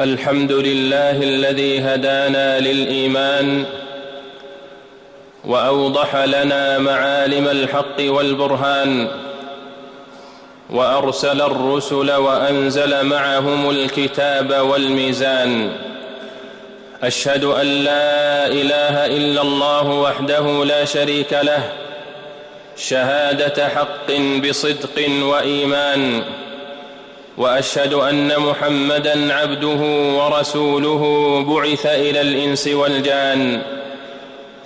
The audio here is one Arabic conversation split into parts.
الحمد لله الذي هدانا للإيمان وأوضح لنا معالم الحق والبرهان وأرسل الرسل وأنزل معهم الكتاب والميزان. أشهد أن لا إله إلا الله وحده لا شريك له. شهادة حق بصدق وإيمان. وأشهد أن محمدا عبده ورسوله بعث إلى الإنس والجان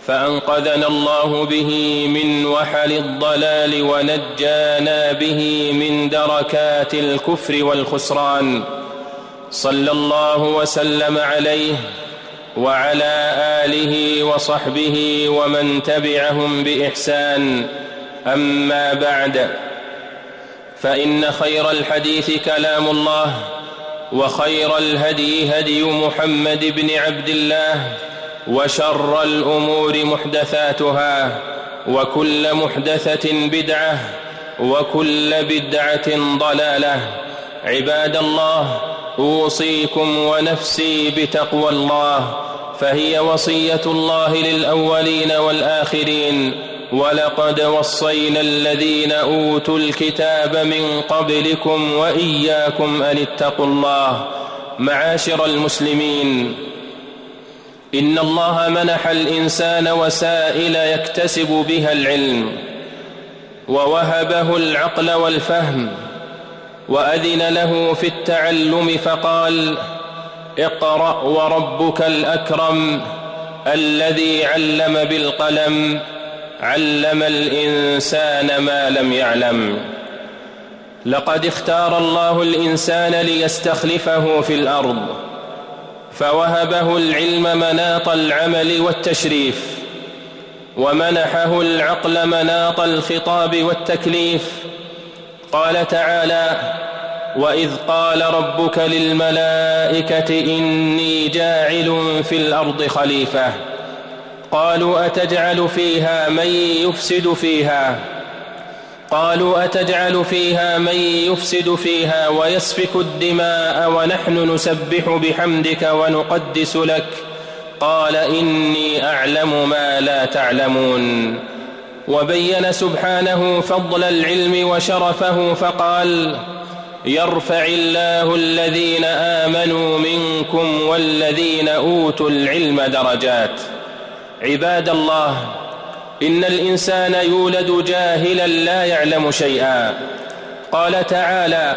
فأنقذنا الله به من وحل الضلال ونجانا به من دركات الكفر والخسران. صلى الله وسلم عليه وعلى آله وصحبه ومن تبعهم بإحسان. أما بعد فإن خير الحديث كلام الله وخير الهدي هدي محمد بن عبد الله وشر الأمور محدثاتها وكل محدثة بدعة وكل بدعة ضلالة. عباد الله أوصيكم ونفسي بتقوى الله فهي وصية الله للأولين والآخرين. ولقد وصينا الذين أوتوا الكتاب من قبلكم وإياكم أن اتقوا الله. معاشر المسلمين إن الله منح الإنسان وسائل يكتسب بها العلم ووهبه العقل والفهم وأذن له في التعلم فقال اقرأ وربك الأكرم الذي علم بالقلم. علم الإنسان ما لم يعلم. لقد اختار الله الإنسان ليستخلفه في الأرض فوهبه العلم مناط العمل والتشريف ومنحه العقل مناط الخطاب والتكليف. قال تعالى وإذ قال ربك للملائكة إني جاعل في الأرض خليفة. قالوا أتجعل فيها من يفسد فيها؟ قالوا أتجعل فيها من يفسد فيها ويسفك الدماء ونحن نسبح بحمدك ونقدس لك. قال إني أعلم ما لا تعلمون. وبين سبحانه فضل العلم وشرفه فقال يرفع الله الذين آمنوا منكم والذين أوتوا العلم درجات. عباد الله إن الإنسان يولد جاهلا لا يعلم شيئا. قال تعالى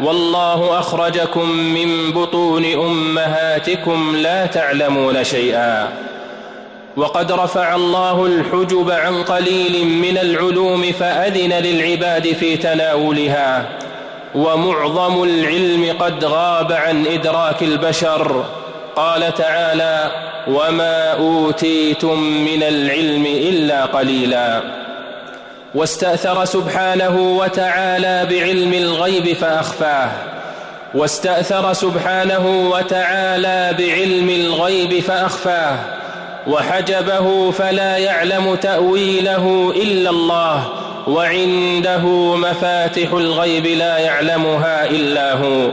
والله أخرجكم من بطون أمهاتكم لا تعلمون شيئا. وقد رفع الله الحجب عن قليل من العلوم فأذن للعباد في تناولها. ومعظم العلم قد غاب عن إدراك البشر. قال تعالى وما اوتيتم من العلم الا قليلا. واستاثر سبحانه وتعالى بعلم الغيب فاخفاه. واستاثر سبحانه وتعالى بعلم الغيب فاخفاه. وحجبه فلا يعلم تاويله الا الله. وعنده مفاتح الغيب لا يعلمها الا هو.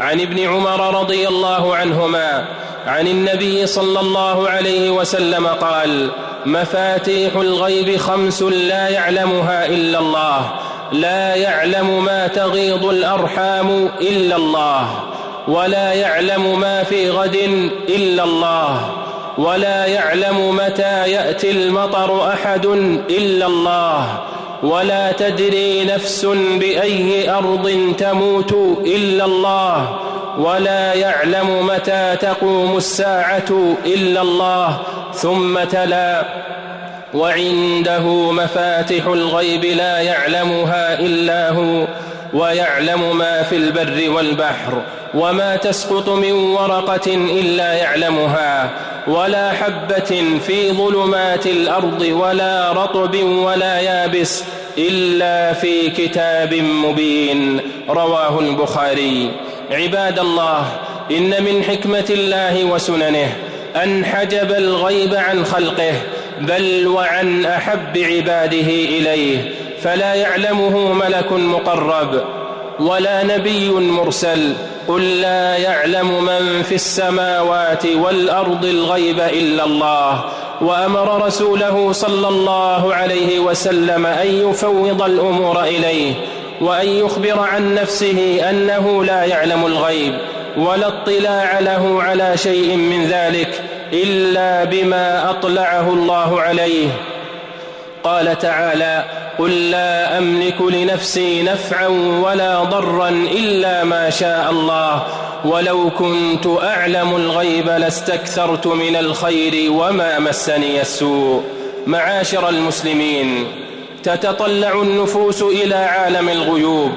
عن ابن عمر رضي الله عنهما عن النبي صلى الله عليه وسلم قال مفاتيح الغيب خمس لا يعلمها إلا الله لا يعلم ما تغيض الأرحام إلا الله ولا يعلم ما في غد إلا الله ولا يعلم متى يأتي المطر أحد إلا الله ولا تدري نفس بأي أرض تموت إلا الله ولا يعلم متى تقوم الساعة إلا الله ثم تلا. وعنده مفاتح الغيب لا يعلمها إلا هو. ويعلم ما في البر والبحر وما تسقط من ورقة إلا يعلمها ولا حبة في ظلمات الأرض ولا رطب ولا يابس إلا في كتاب مبين رواه البخاري. عباد الله إن من حكمة الله وسننه أن حجب الغيب عن خلقه بل وعن أحب عباده إليه فلا يعلمه ملك مقرب ولا نبي مرسل قل لا يعلم من في السماوات والأرض الغيب إلا الله وأمر رسوله صلى الله عليه وسلم أن يفوض الأمور إليه وأن يخبر عن نفسه أنه لا يعلم الغيب ولا اطلاع له على شيء من ذلك إلا بما أطلعه الله عليه. قال تعالى قل لا أملك لنفسي نفعا ولا ضرا إلا ما شاء الله. ولو كنت أعلم الغيب لاستكثرت من الخير وما مسني السوء. معاشر المسلمين تتطلع النفوس إلى عالم الغيوب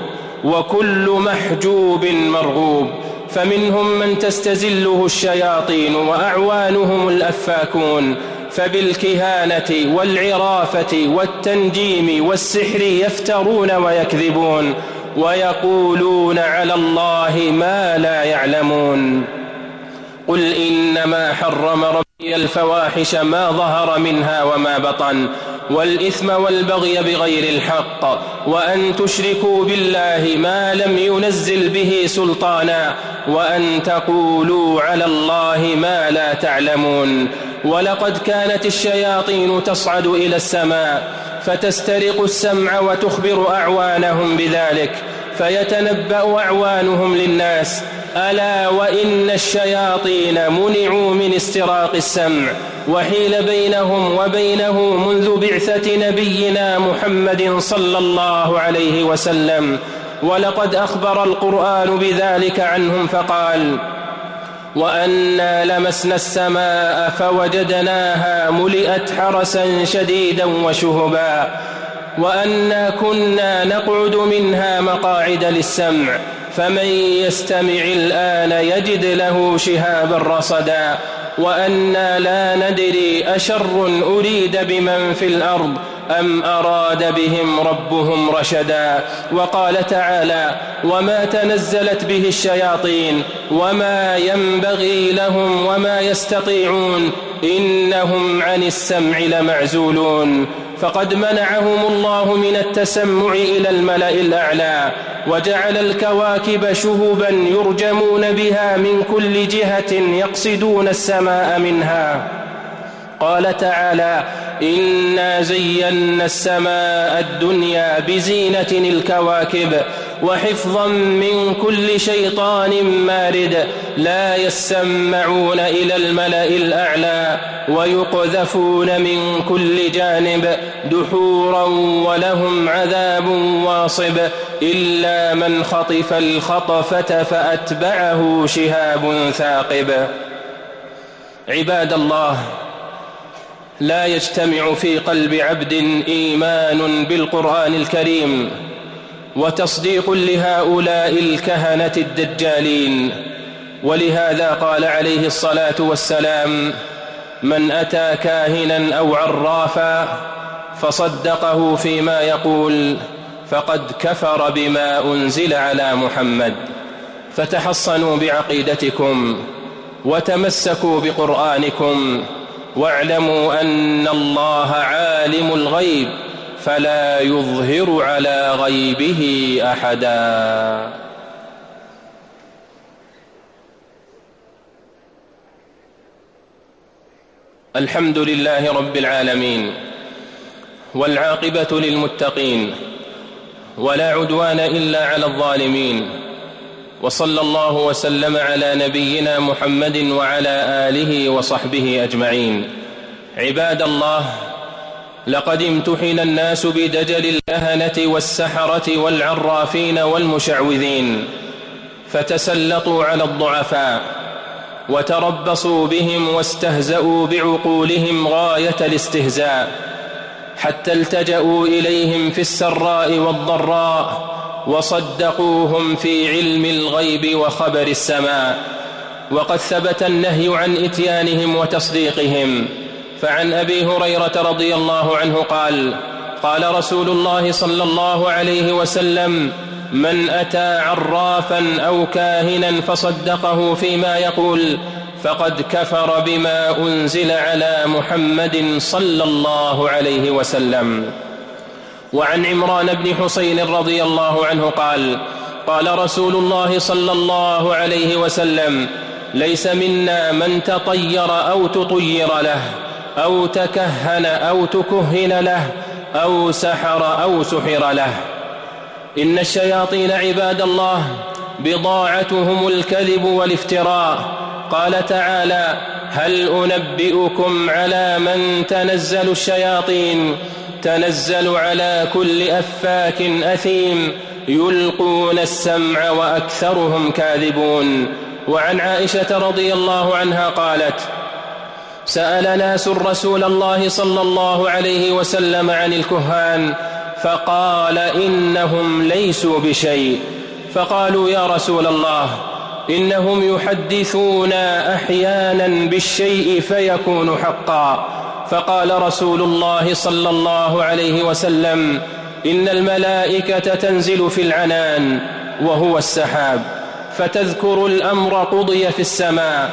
وكل محجوب مرغوب. فمنهم من تستزله الشياطين وأعوانهم الأفاكون. فبالكهانة والعرافة والتنجيم والسحر يفترون ويكذبون ويقولون على الله ما لا يعلمون. قل إنما حرم ربي الفواحش ما ظهر منها وما بطن والإثم والبغي بغير الحق وأن تشركوا بالله ما لم ينزل به سلطانا وأن تقولوا على الله ما لا تعلمون. ولقد كانت الشياطين تصعد إلى السماء فتسترق السمع وتخبر أعوانهم بذلك فيتنبأ أعوانهم للناس ألا وإن الشياطين منعوا من استراق السمع وحيل بينهم وبينه منذ بعثة نبينا محمد صلى الله عليه وسلم ولقد أخبر القرآن بذلك عنهم فقال وأنا لمسنا السماء فوجدناها ملئت حرسا شديدا وشهبا. وأنا كنا نقعد منها مقاعد للسمع. فمن يستمع الآن يجد له شهابا رصدا وأنا لا ندري أشر أريد بمن في الأرض أم أراد بهم ربهم رشدا وقال تعالى وما تنزلت به الشياطين وما ينبغي لهم وما يستطيعون إنهم عن السمع لمعزولون فقد منعهم الله من التسمع إلى الملأ الأعلى وجعل الكواكب شهبا يرجمون بها من كل جهة يقصدون السماء منها. قال تعالى إنا زينا السماء الدنيا بزينة الكواكب وحفظا من كل شيطان مارد لا يسمعون إلى الملأ الأعلى ويقذفون من كل جانب دحورا ولهم عذاب واصب إلا من خطف الخطفة فأتبعه شهاب ثاقب. عباد الله لا يجتمع في قلب عبد إيمان بالقرآن الكريم وتصديق لهؤلاء الكهنة الدجالين. ولهذا قال عليه الصلاة والسلام من أتى كاهنا أو عرافا فصدقه فيما يقول فقد كفر بما أنزل على محمد. فتحصنوا بعقيدتكم وتمسكوا بقرآنكم واعلموا أن الله عالم الغيب فلا يظهر على غيبه أحدا. الحمد لله رب العالمين والعاقبة للمتقين ولا عدوان إلا على الظالمين وصلى الله وسلم على نبينا محمد وعلى آله وصحبه أجمعين. عباد الله لقد امتحن الناس بدجل الكهنة والسحرة والعرافين والمشعوذين فتسلطوا على الضعفاء وتربصوا بهم واستهزأوا بعقولهم غاية الاستهزاء حتى التجأوا إليهم في السراء والضراء وصدقوهم في علم الغيب وخبر السماء. وقد ثبت النهي عن إتيانهم وتصديقهم. فعن أبي هريرة رضي الله عنه قال قال رسول الله صلى الله عليه وسلم من أتى عرافا أو كاهنا فصدقه فيما يقول فقد كفر بما أنزل على محمد صلى الله عليه وسلم. وعن عمران بن حسين رضي الله عنه قال قال رسول الله صلى الله عليه وسلم ليس منا من تطير أو تطير له أو تكهن أو تكهن له أو سحر أو سحر له. إن الشياطين عباد الله بضاعتهم الكذب والافتراء. قال تعالى هل أنبئكم على من تنزل الشياطين تنزل على كل أفاك أثيم يلقون السمع وأكثرهم كاذبون. وعن عائشة رضي الله عنها قالت سأل ناس رسول الله صلى الله عليه وسلم عن الكهان فقال إنهم ليسوا بشيء. فقالوا يا رسول الله إنهم يحدثون أحيانا بالشيء فيكون حقا. فقال رسول الله صلى الله عليه وسلم إن الملائكة تنزل في العنان وهو السحاب فتذكر الأمر قضي في السماء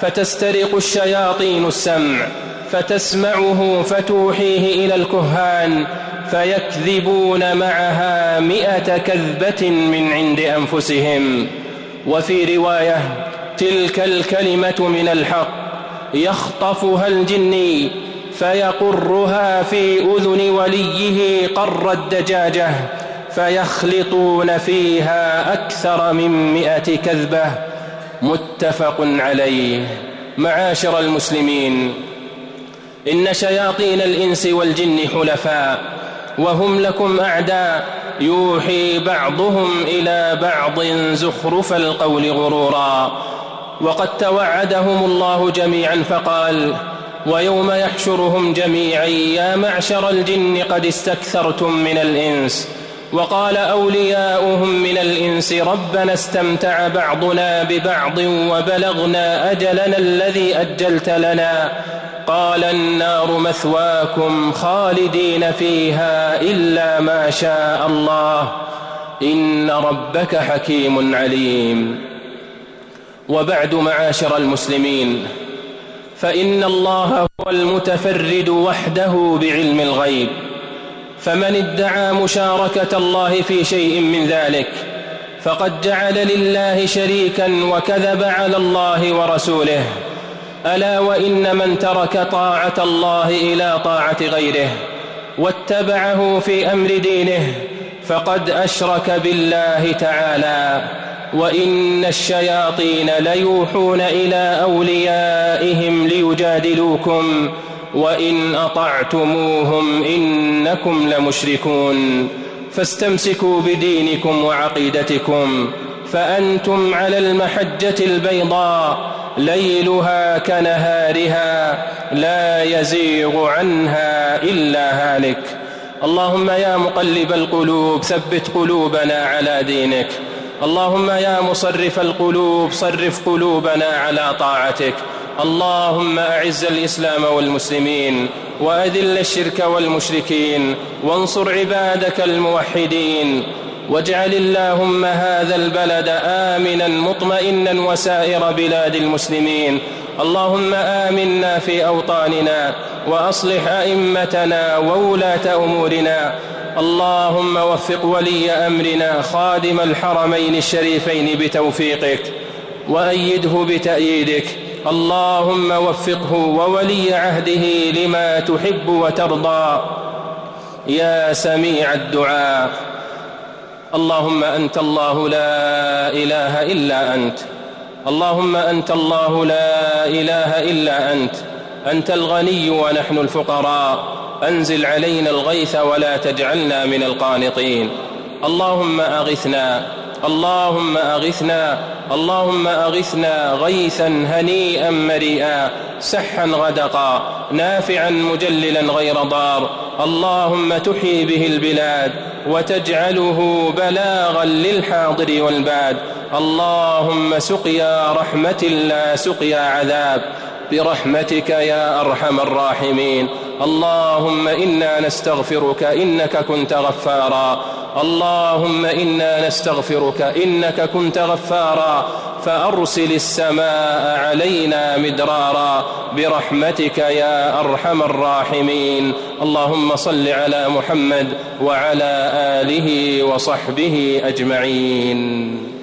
فتسترق الشياطين السمع فتسمعه فتوحيه إلى الكهان فيكذبون معها مئة كذبة من عند أنفسهم. وفي رواية تلك الكلمة من الحق يخطفها الجني فيقرها في أذن وليه قر الدجاجة فيخلطون فيها أكثر من مئة كذبة. متفق عليه. معاشر المسلمين إن شياطين الإنس والجن حلفاء وهم لكم أعداء. يوحي بعضهم إلى بعض زخرف القول غرورا. وقد توعدهم الله جميعا فقال ويوم يحشرهم جميعا يا معشر الجن قد استكثرتم من الإنس. وقال أولياؤهم من الإنس ربنا استمتع بعضنا ببعض وبلغنا أجلنا الذي أجلت لنا. قال النار مثواكم خالدين فيها إلا ما شاء الله. إن ربك حكيم عليم. وبعد معاشر المسلمين فإن الله هو المتفرد وحده بعلم الغيب. فمن ادعى مشاركة الله في شيء من ذلك فقد جعل لله شريكا وكذب على الله ورسوله. ألا وإن من ترك طاعة الله إلى طاعة غيره واتبعه في أمر دينه فقد أشرك بالله تعالى وإن الشياطين ليوحون إلى أوليائهم ليجادلوكم وإن أطعتموهم إنكم لمشركون. فاستمسكوا بدينكم وعقيدتكم فأنتم على المحجة البيضاء ليلها كنهارها لا يزيغ عنها إلا هالك. اللهم يا مقلب القلوب ثبت قلوبنا على دينك. اللهم يا مصرف القلوب صرف قلوبنا على طاعتك. اللهم أعز الإسلام والمسلمين وأذل الشرك والمشركين وانصر عبادك الموحدين. واجعل اللهم هذا البلد آمنا مطمئنا وسائر بلاد المسلمين. اللهم آمنا في أوطاننا وأصلح أئمتنا وولاة أمورنا. اللهم وفق ولي أمرنا خادم الحرمين الشريفين بتوفيقك وأيده بتأييدك. اللهم وفقه وولي عهده لما تحب وترضى. يا سميع الدعاء. اللهم أنت الله لا إله إلا أنت. اللهم أنت الله لا إله إلا أنت أنت الغني ونحن الفقراء أنزل علينا الغيث ولا تجعلنا من القانطين. اللهم أغثنا اللهم أغثنا اللهم أغثنا غيثا هنيئا مريئا سحا غدقا نافعا مجللا غير ضار. اللهم تحيي به البلاد وتجعله بلاغا للحاضر والباد. اللهم سقيا رحمة لا سقيا عذاب. برحمتك يا أرحم الراحمين. اللهم إنا نستغفرك إنك كنت غفارا. اللهم إنا نستغفرك إنك كنت غفارا فأرسل السماء علينا مدرارا برحمتك يا أرحم الراحمين. اللهم صل على محمد وعلى آله وصحبه أجمعين.